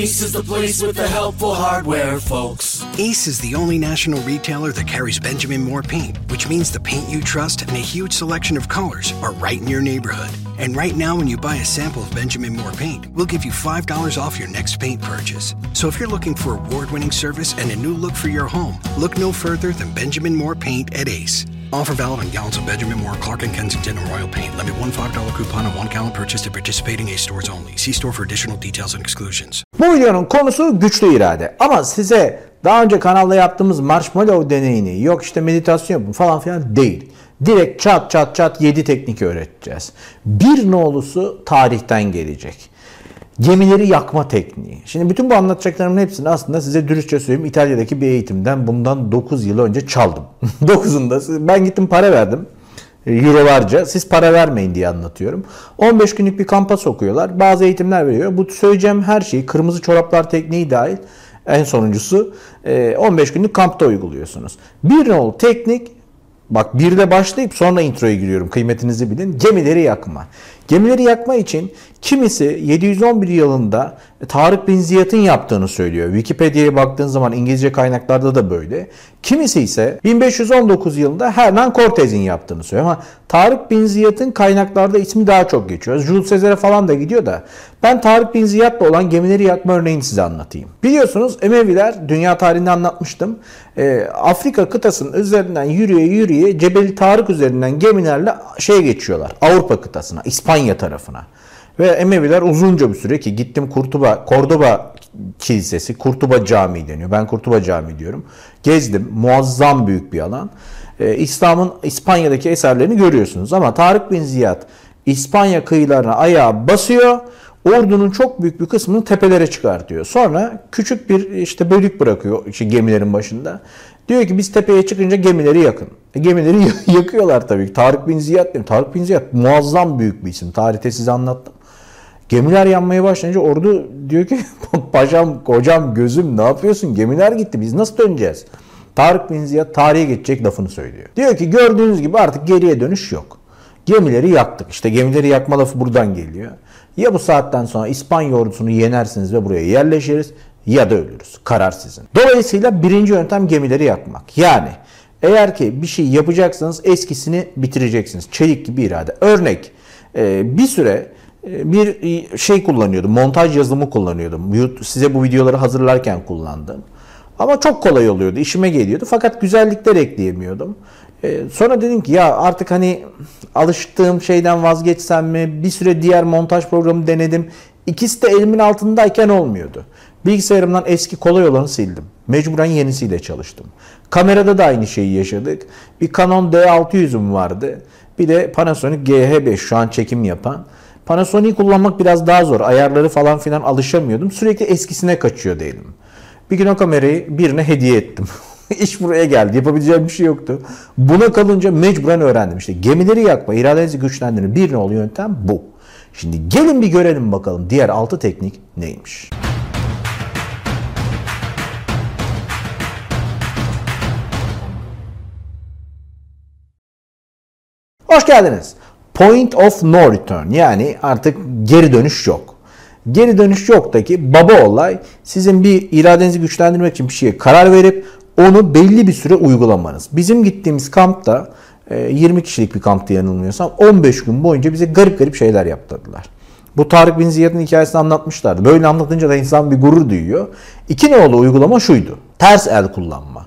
Ace is the place with the helpful hardware, folks. Ace is the only national retailer that carries Benjamin Moore paint, which means the paint you trust and a huge selection of colors are right in your neighborhood. And right now, when you buy a sample of Benjamin Moore paint, we'll give you $5 off your next paint purchase. So if you're looking for award winning service and a new look for your home, look no further than Benjamin Moore paint at Ace. Offer valid on gallons of Benjamin Moore, Clark and Kensington, and Royal Paint. Limit one $5 coupon on one gallon purchase at participating Ace stores only. See store for additional details and exclusions. Bu videonun konusu güçlü irade. Ama size daha önce kanalda yaptığımız marshmallow deneyini, yok işte meditasyon yapın falan filan değil. Direkt çat çat çat 7 teknik öğreteceğiz. Bir nolusu tarihten gelecek. Gemileri yakma tekniği. Şimdi bütün bu anlatacaklarımın hepsini aslında size dürüstçe söyleyeyim İtalya'daki bir eğitimden bundan 9 yıl önce çaldım. 9'unda ben gittim para verdim. Eurolarca siz para vermeyin diye anlatıyorum. 15 günlük bir kampa sokuyorlar. Bazı eğitimler veriyor. Bu söyleyeceğim her şeyi kırmızı çoraplar tekniği dahil en sonuncusu 15 günlük kampta uyguluyorsunuz. Bir nol teknik Bak bir de başlayıp sonra introya giriyorum. Kıymetinizi bilin. Gemileri yakma. Gemileri yakma için kimisi 711 yılında Tarık bin Ziyad'ın yaptığını söylüyor. Wikipedia'ya baktığın zaman İngilizce kaynaklarda da böyle. Kimisi ise 1519 yılında Hernan Cortez'in yaptığını söylüyor. Ama Tarık bin Ziyad'ın kaynaklarda ismi daha çok geçiyor. Jules Caesar'e falan da gidiyor da ben Tarık bin Ziyad'la olan gemileri yakma örneğini size anlatayım. Biliyorsunuz Emeviler dünya tarihinde anlatmıştım. E, Afrika kıtasının üzerinden yürüye yürüye Cebeli Tarık üzerinden gemilerle şey geçiyorlar. Avrupa kıtasına, İspanya tarafına. Ve Emeviler uzunca bir süre ki gittim Kurtuba, Kordoba Kilisesi, Kurtuba Camii deniyor. Ben Kurtuba Camii diyorum. Gezdim. Muazzam büyük bir alan. Ee, İslam'ın İspanya'daki eserlerini görüyorsunuz. Ama Tarık bin Ziyad İspanya kıyılarına ayağı basıyor. Ordunun çok büyük bir kısmını tepelere çıkartıyor. Sonra küçük bir işte bölük bırakıyor işte gemilerin başında. Diyor ki biz tepeye çıkınca gemileri yakın. E, gemileri yakıyorlar tabii. Tarık bin Ziyad diyor. Tarık bin Ziyad muazzam büyük bir isim. Tarihte size anlattım. Gemiler yanmaya başlayınca ordu diyor ki paşam kocam gözüm ne yapıyorsun? Gemiler gitti biz nasıl döneceğiz? Tarık bin Ziyad tarihe geçecek lafını söylüyor. Diyor ki gördüğünüz gibi artık geriye dönüş yok. Gemileri yaktık. İşte gemileri yakma lafı buradan geliyor. Ya bu saatten sonra İspanya ordusunu yenersiniz ve buraya yerleşiriz ya da ölürüz. Karar sizin. Dolayısıyla birinci yöntem gemileri yakmak. Yani eğer ki bir şey yapacaksanız eskisini bitireceksiniz. Çelik gibi irade. Örnek bir süre bir şey kullanıyordum. Montaj yazılımı kullanıyordum. Size bu videoları hazırlarken kullandım. Ama çok kolay oluyordu. işime geliyordu. Fakat güzellikler ekleyemiyordum. Ee, sonra dedim ki ya artık hani alıştığım şeyden vazgeçsem mi? Bir süre diğer montaj programı denedim. İkisi de elimin altındayken olmuyordu. Bilgisayarımdan eski kolay olanı sildim. Mecburen yenisiyle çalıştım. Kamerada da aynı şeyi yaşadık. Bir Canon D600'üm vardı. Bir de Panasonic GH5 şu an çekim yapan. Panasonic'i kullanmak biraz daha zor. Ayarları falan filan alışamıyordum. Sürekli eskisine kaçıyor değilim. Bir gün o kamerayı birine hediye ettim. İş buraya geldi. Yapabileceğim bir şey yoktu. Buna kalınca mecburen öğrendim. İşte gemileri yakma, iradenizi güçlendirin. Bir nolu yöntem bu. Şimdi gelin bir görelim bakalım diğer altı teknik neymiş. Hoş geldiniz. Point of no return yani artık geri dönüş yok. Geri dönüş yoktaki baba olay sizin bir iradenizi güçlendirmek için bir şeye karar verip onu belli bir süre uygulamanız. Bizim gittiğimiz kampta 20 e, kişilik bir kamptı yanılmıyorsam 15 gün boyunca bize garip garip şeyler yaptırdılar. Bu Tarık Bin Ziyad'ın hikayesini anlatmışlardı. Böyle anlatınca da insan bir gurur duyuyor. İki nolu uygulama şuydu. Ters el kullanma.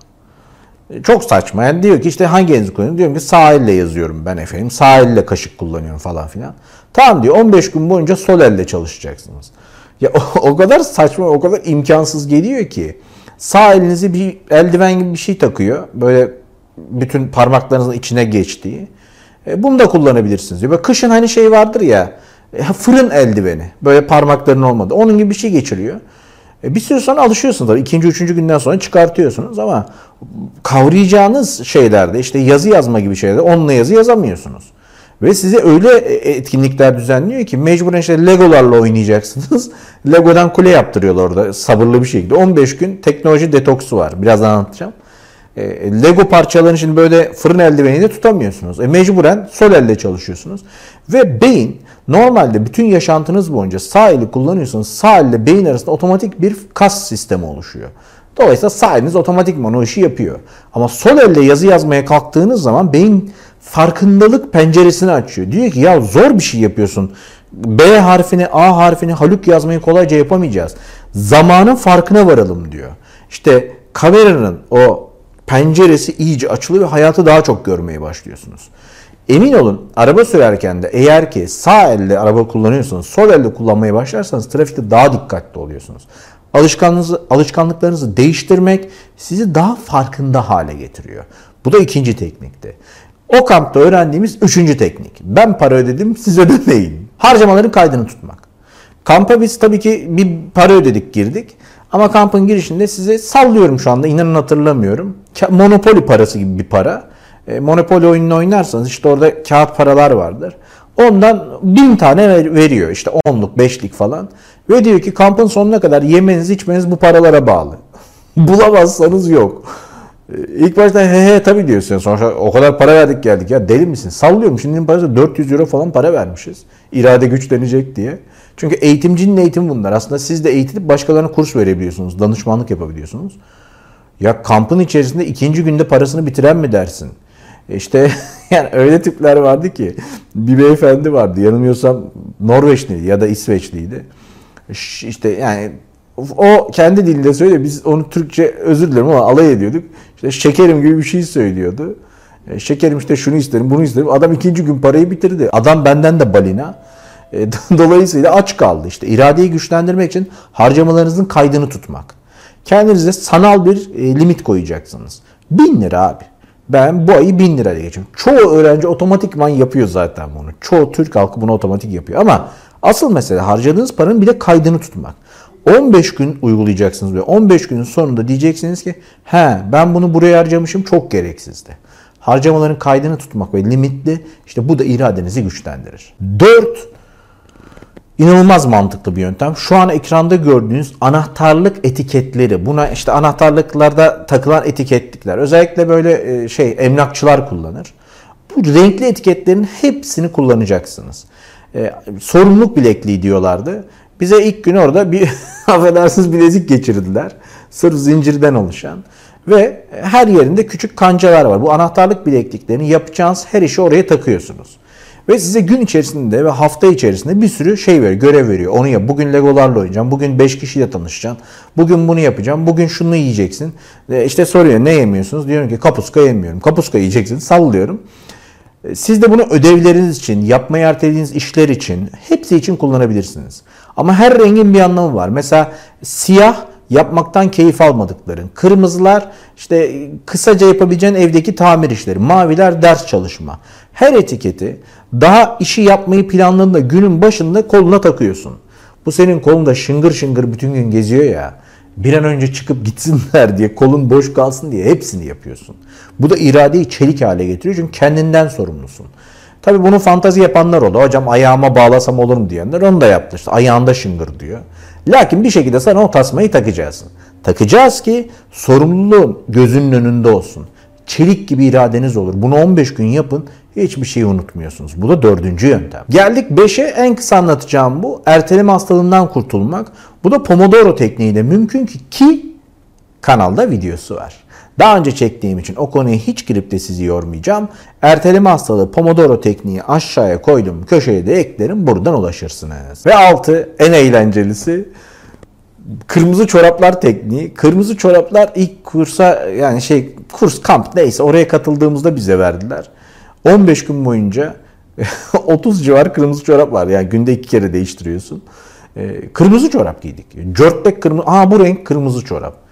E, çok saçma. Yani diyor ki işte hangi elinizi kullanıyorum? Diyorum ki sağ yazıyorum ben efendim. Sağ kaşık kullanıyorum falan filan. Tamam diyor 15 gün boyunca sol elle çalışacaksınız. Ya o, o kadar saçma, o kadar imkansız geliyor ki. Sağ elinizi bir eldiven gibi bir şey takıyor. Böyle bütün parmaklarınızın içine geçtiği. E, bunu da kullanabilirsiniz diyor. Böyle kışın hani şey vardır ya e, fırın eldiveni. Böyle parmakların olmadı. Onun gibi bir şey geçiriyor. E, bir süre sonra alışıyorsunuz tabii. İkinci, üçüncü günden sonra çıkartıyorsunuz ama kavrayacağınız şeylerde işte yazı yazma gibi şeylerde onunla yazı yazamıyorsunuz. Ve size öyle e, etkinlikler düzenliyor ki mecburen işte Legolarla oynayacaksınız. Lego'dan kule yaptırıyorlar orada sabırlı bir şekilde. 15 gün teknoloji detoksu var. Birazdan anlatacağım. E, Lego parçalarını şimdi böyle fırın eldiveniyle tutamıyorsunuz. E, mecburen sol elde çalışıyorsunuz. Ve beyin Normalde bütün yaşantınız boyunca sağ eli kullanıyorsanız sağ elle beyin arasında otomatik bir kas sistemi oluşuyor. Dolayısıyla sağ eliniz otomatikman o işi yapıyor. Ama sol elle yazı yazmaya kalktığınız zaman beyin farkındalık penceresini açıyor. Diyor ki ya zor bir şey yapıyorsun. B harfini, A harfini, Haluk yazmayı kolayca yapamayacağız. Zamanın farkına varalım diyor. İşte kameranın o penceresi iyice açılıyor ve hayatı daha çok görmeye başlıyorsunuz. Emin olun araba sürerken de eğer ki sağ elle araba kullanıyorsanız sol elle kullanmaya başlarsanız trafikte daha dikkatli oluyorsunuz. Alışkanlığınızı, alışkanlıklarınızı değiştirmek sizi daha farkında hale getiriyor. Bu da ikinci teknikti. O kampta öğrendiğimiz üçüncü teknik. Ben para ödedim siz ödemeyin. Harcamaların kaydını tutmak. Kampa biz tabii ki bir para ödedik girdik. Ama kampın girişinde size sallıyorum şu anda inanın hatırlamıyorum. Monopoly parası gibi bir para. E, Monopoly oyununu oynarsanız işte orada kağıt paralar vardır. Ondan bin tane veriyor işte onluk beşlik falan. Ve diyor ki kampın sonuna kadar yemeniz içmeniz bu paralara bağlı. Bulamazsanız yok. E, ilk başta he he tabii diyorsun. Sonuçta o kadar para verdik geldik ya deli misin? Sallıyorum şimdinin parası 400 euro falan para vermişiz. İrade güçlenecek diye. Çünkü eğitimcinin eğitimi bunlar. Aslında siz de eğitilip başkalarına kurs verebiliyorsunuz. Danışmanlık yapabiliyorsunuz. Ya kampın içerisinde ikinci günde parasını bitiren mi dersin? İşte yani öyle tipler vardı ki bir beyefendi vardı yanılmıyorsam Norveçliydi ya da İsveçliydi. İşte yani o kendi dilinde söylüyor. Biz onu Türkçe özür dilerim ama alay ediyorduk. İşte şekerim gibi bir şey söylüyordu. E, şekerim işte şunu isterim bunu isterim. Adam ikinci gün parayı bitirdi. Adam benden de balina. E, dolayısıyla aç kaldı. İşte iradeyi güçlendirmek için harcamalarınızın kaydını tutmak. Kendinize sanal bir e, limit koyacaksınız. Bin lira abi. Ben bu ayı bin liraya geçiyorum. Çoğu öğrenci otomatikman yapıyor zaten bunu. Çoğu Türk halkı bunu otomatik yapıyor. Ama asıl mesele harcadığınız paranın bir de kaydını tutmak. 15 gün uygulayacaksınız ve 15 günün sonunda diyeceksiniz ki he ben bunu buraya harcamışım çok gereksizdi. Harcamaların kaydını tutmak ve limitli işte bu da iradenizi güçlendirir. 4 İnanılmaz mantıklı bir yöntem. Şu an ekranda gördüğünüz anahtarlık etiketleri. Buna işte anahtarlıklarda takılan etiketlikler. Özellikle böyle e, şey emlakçılar kullanır. Bu renkli etiketlerin hepsini kullanacaksınız. E, sorumluluk bilekliği diyorlardı. Bize ilk gün orada bir affedersiniz bilezik geçirdiler. Sırf zincirden oluşan. Ve her yerinde küçük kancalar var. Bu anahtarlık bilekliklerini yapacağınız her işi oraya takıyorsunuz. Ve size gün içerisinde ve hafta içerisinde bir sürü şey veriyor, görev veriyor. Onu yap. Bugün Legolarla oynayacağım. Bugün 5 kişiyle tanışacaksın. Bugün bunu yapacağım. Bugün şunu yiyeceksin. E işte soruyor ne yemiyorsunuz? Diyorum ki kapuska yemiyorum. Kapuska yiyeceksin. Sallıyorum. Siz de bunu ödevleriniz için, yapmayı ertelediğiniz işler için, hepsi için kullanabilirsiniz. Ama her rengin bir anlamı var. Mesela siyah yapmaktan keyif almadıkların. Kırmızılar işte kısaca yapabileceğin evdeki tamir işleri. Maviler ders çalışma. Her etiketi daha işi yapmayı planladığında günün başında koluna takıyorsun. Bu senin kolunda şıngır şıngır bütün gün geziyor ya. Bir an önce çıkıp gitsinler diye kolun boş kalsın diye hepsini yapıyorsun. Bu da iradeyi çelik hale getiriyor çünkü kendinden sorumlusun. Tabi bunu fantazi yapanlar oldu. Hocam ayağıma bağlasam olur mu diyenler onu da yaptı. İşte ayağında şıngır diyor. Lakin bir şekilde sana o tasmayı takacaksın. Takacağız ki sorumluluğun gözünün önünde olsun. Çelik gibi iradeniz olur. Bunu 15 gün yapın. Hiçbir şeyi unutmuyorsunuz. Bu da dördüncü yöntem. Geldik 5'e en kısa anlatacağım bu. Erteleme hastalığından kurtulmak. Bu da Pomodoro tekniğiyle mümkün ki ki kanalda videosu var. Daha önce çektiğim için o konuya hiç girip de sizi yormayacağım. Erteleme hastalığı Pomodoro tekniği aşağıya koydum. Köşeye de eklerim. Buradan ulaşırsınız. Ve 6 en eğlencelisi kırmızı çoraplar tekniği. Kırmızı çoraplar ilk kursa yani şey kurs kamp neyse oraya katıldığımızda bize verdiler. 15 gün boyunca 30 civar kırmızı çorap var. Yani günde iki kere değiştiriyorsun. Ee, kırmızı çorap giydik. Cörtlek kırmızı. Aa bu renk kırmızı çorap.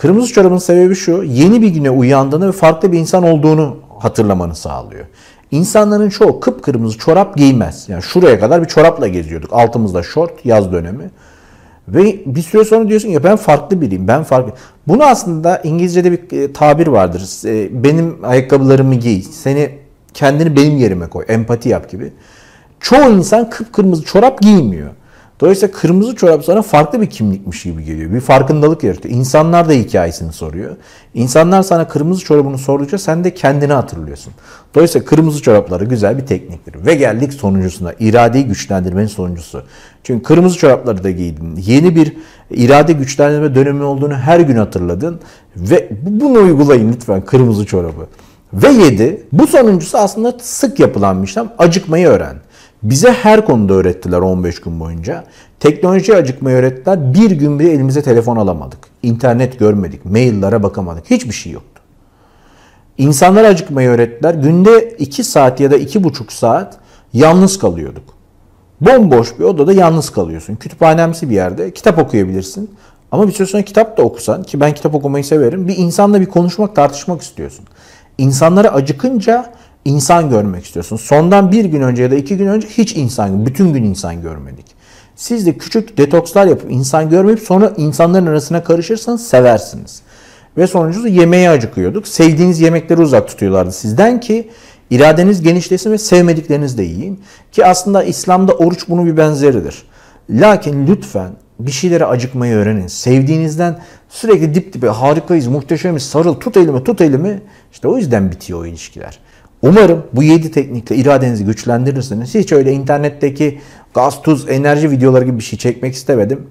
Kırmızı çorabın sebebi şu. Yeni bir güne uyandığını ve farklı bir insan olduğunu hatırlamanı sağlıyor. İnsanların çoğu kıpkırmızı çorap giymez. Yani şuraya kadar bir çorapla geziyorduk. Altımızda şort, yaz dönemi. Ve bir süre sonra diyorsun ya ben farklı biriyim, ben farklı. Bunu aslında İngilizce'de bir e, tabir vardır. E, benim ayakkabılarımı giy, seni kendini benim yerime koy, empati yap gibi. Çoğu insan kıpkırmızı çorap giymiyor. Dolayısıyla kırmızı çorap sana farklı bir kimlikmiş gibi geliyor. Bir farkındalık yaratıyor. İnsanlar da hikayesini soruyor. İnsanlar sana kırmızı çorabını sordukça sen de kendini hatırlıyorsun. Dolayısıyla kırmızı çorapları güzel bir tekniktir. Ve geldik sonuncusuna. İradeyi güçlendirmenin sonuncusu. Çünkü kırmızı çorapları da giydin. Yeni bir irade güçlendirme dönemi olduğunu her gün hatırladın. Ve bunu uygulayın lütfen kırmızı çorabı. Ve 7. Bu sonuncusu aslında sık yapılan bir işlem. Acıkmayı öğren. Bize her konuda öğrettiler 15 gün boyunca. Teknoloji acıkmayı öğrettiler. Bir gün bile elimize telefon alamadık. İnternet görmedik. Maillere bakamadık. Hiçbir şey yoktu. İnsanlara acıkmayı öğrettiler. Günde 2 saat ya da 2,5 saat yalnız kalıyorduk. Bomboş bir odada yalnız kalıyorsun. Kütüphanemsi bir yerde kitap okuyabilirsin. Ama bir süre sonra kitap da okusan ki ben kitap okumayı severim. Bir insanla bir konuşmak, tartışmak istiyorsun. İnsanlara acıkınca insan görmek istiyorsun. Sondan bir gün önce ya da iki gün önce hiç insan, bütün gün insan görmedik. Siz de küçük detokslar yapıp insan görmeyip sonra insanların arasına karışırsanız seversiniz. Ve sonuncusu yemeğe acıkıyorduk. Sevdiğiniz yemekleri uzak tutuyorlardı sizden ki iradeniz genişlesin ve sevmedikleriniz de yiyin. Ki aslında İslam'da oruç bunun bir benzeridir. Lakin lütfen bir şeylere acıkmayı öğrenin. Sevdiğinizden sürekli dip dibe harikayız, muhteşemiz, sarıl, tut elimi, tut elimi. İşte o yüzden bitiyor o ilişkiler. Umarım bu 7 teknikle iradenizi güçlendirirsiniz. Hiç öyle internetteki gaz, tuz, enerji videoları gibi bir şey çekmek istemedim.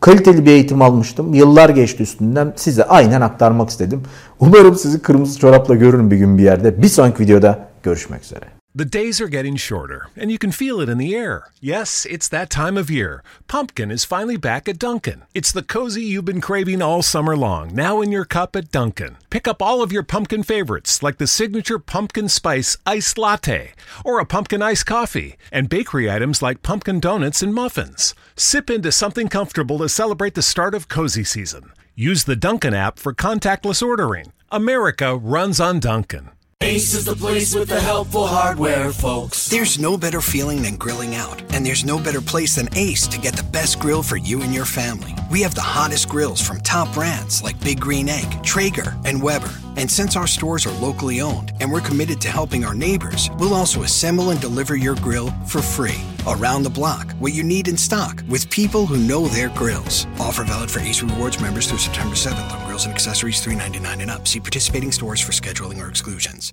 Kaliteli bir eğitim almıştım. Yıllar geçti üstünden. Size aynen aktarmak istedim. Umarım sizi kırmızı çorapla görürüm bir gün bir yerde. Bir sonraki videoda görüşmek üzere. The days are getting shorter, and you can feel it in the air. Yes, it's that time of year. Pumpkin is finally back at Dunkin'. It's the cozy you've been craving all summer long, now in your cup at Dunkin'. Pick up all of your pumpkin favorites, like the signature pumpkin spice iced latte, or a pumpkin iced coffee, and bakery items like pumpkin donuts and muffins. Sip into something comfortable to celebrate the start of cozy season. Use the Dunkin' app for contactless ordering. America runs on Dunkin'. Ace is the place with the helpful hardware, folks. There's no better feeling than grilling out, and there's no better place than Ace to get the best grill for you and your family. We have the hottest grills from top brands like Big Green Egg, Traeger, and Weber. And since our stores are locally owned and we're committed to helping our neighbors, we'll also assemble and deliver your grill for free. Around the block, what you need in stock, with people who know their grills. Offer valid for Ace Rewards members through September 7th on grills and accessories $3.99 and up. See participating stores for scheduling or exclusions.